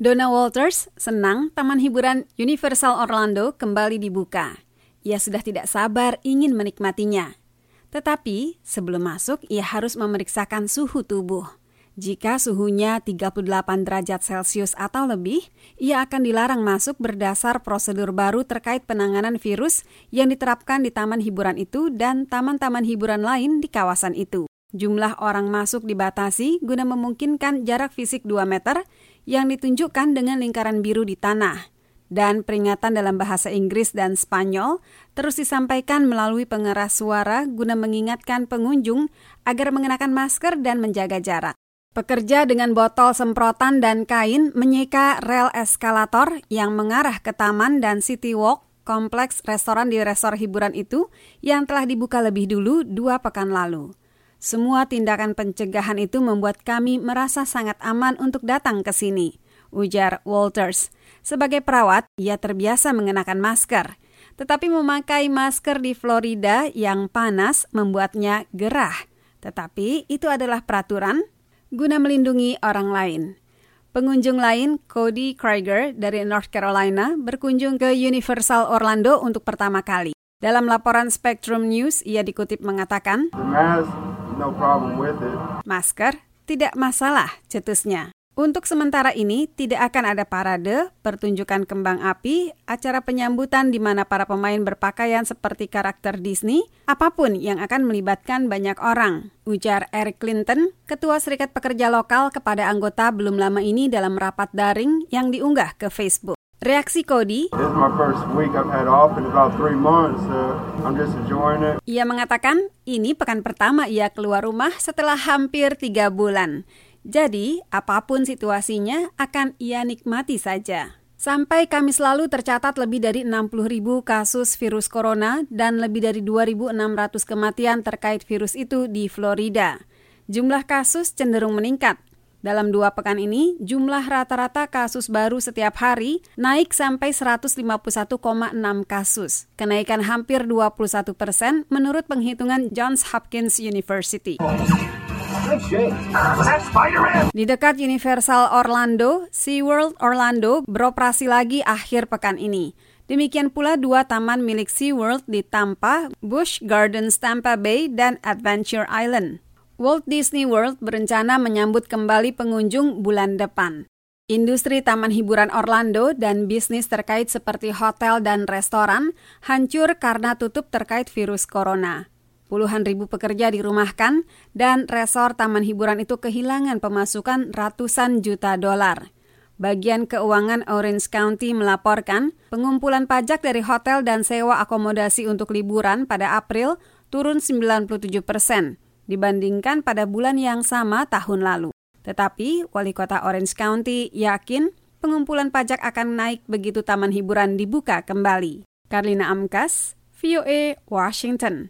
Donna Walters senang Taman Hiburan Universal Orlando kembali dibuka. Ia sudah tidak sabar ingin menikmatinya. Tetapi sebelum masuk ia harus memeriksakan suhu tubuh. Jika suhunya 38 derajat Celcius atau lebih, ia akan dilarang masuk berdasar prosedur baru terkait penanganan virus yang diterapkan di taman hiburan itu dan taman-taman hiburan lain di kawasan itu. Jumlah orang masuk dibatasi guna memungkinkan jarak fisik 2 meter yang ditunjukkan dengan lingkaran biru di tanah. Dan peringatan dalam bahasa Inggris dan Spanyol terus disampaikan melalui pengeras suara guna mengingatkan pengunjung agar mengenakan masker dan menjaga jarak. Pekerja dengan botol semprotan dan kain menyeka rel eskalator yang mengarah ke taman dan City Walk kompleks restoran di resor hiburan itu yang telah dibuka lebih dulu dua pekan lalu. Semua tindakan pencegahan itu membuat kami merasa sangat aman untuk datang ke sini, ujar Walters. Sebagai perawat, ia terbiasa mengenakan masker. Tetapi memakai masker di Florida yang panas membuatnya gerah. Tetapi itu adalah peraturan guna melindungi orang lain. Pengunjung lain, Cody Krieger dari North Carolina, berkunjung ke Universal Orlando untuk pertama kali. Dalam laporan Spectrum News, ia dikutip mengatakan, Masker tidak masalah, cetusnya. Untuk sementara ini, tidak akan ada parade, pertunjukan kembang api, acara penyambutan di mana para pemain berpakaian seperti karakter Disney, apa pun yang akan melibatkan banyak orang. Ujar Eric Clinton, Ketua Serikat Pekerja Lokal kepada anggota belum lama ini dalam rapat daring yang diunggah ke Facebook. Reaksi Cody, ia mengatakan ini pekan pertama ia keluar rumah setelah hampir tiga bulan. Jadi, apa pun situasinya akan ia nikmati saja. Sampai Kamis lalu tercatat lebih dari 60 ribu kasus virus corona dan lebih dari 2.600 kematian terkait virus itu di Florida. Jumlah kasus cenderung meningkat dalam dua pekan ini, jumlah rata-rata kasus baru setiap hari naik sampai 151,6 kasus. Kenaikan hampir 21 persen menurut penghitungan Johns Hopkins University. Di dekat Universal Orlando, SeaWorld Orlando beroperasi lagi akhir pekan ini. Demikian pula dua taman milik SeaWorld di Tampa, Busch Gardens Tampa Bay, dan Adventure Island. Walt Disney World berencana menyambut kembali pengunjung bulan depan. Industri taman hiburan Orlando dan bisnis terkait seperti hotel dan restoran hancur karena tutup terkait virus corona. Puluhan ribu pekerja dirumahkan dan resor taman hiburan itu kehilangan pemasukan ratusan juta dolar. Bagian keuangan Orange County melaporkan pengumpulan pajak dari hotel dan sewa akomodasi untuk liburan pada April turun 97 persen dibandingkan pada bulan yang sama tahun lalu. Tetapi wali kota Orange County yakin pengumpulan pajak akan naik begitu taman hiburan dibuka kembali. Karlina Amkas, VOA, Washington.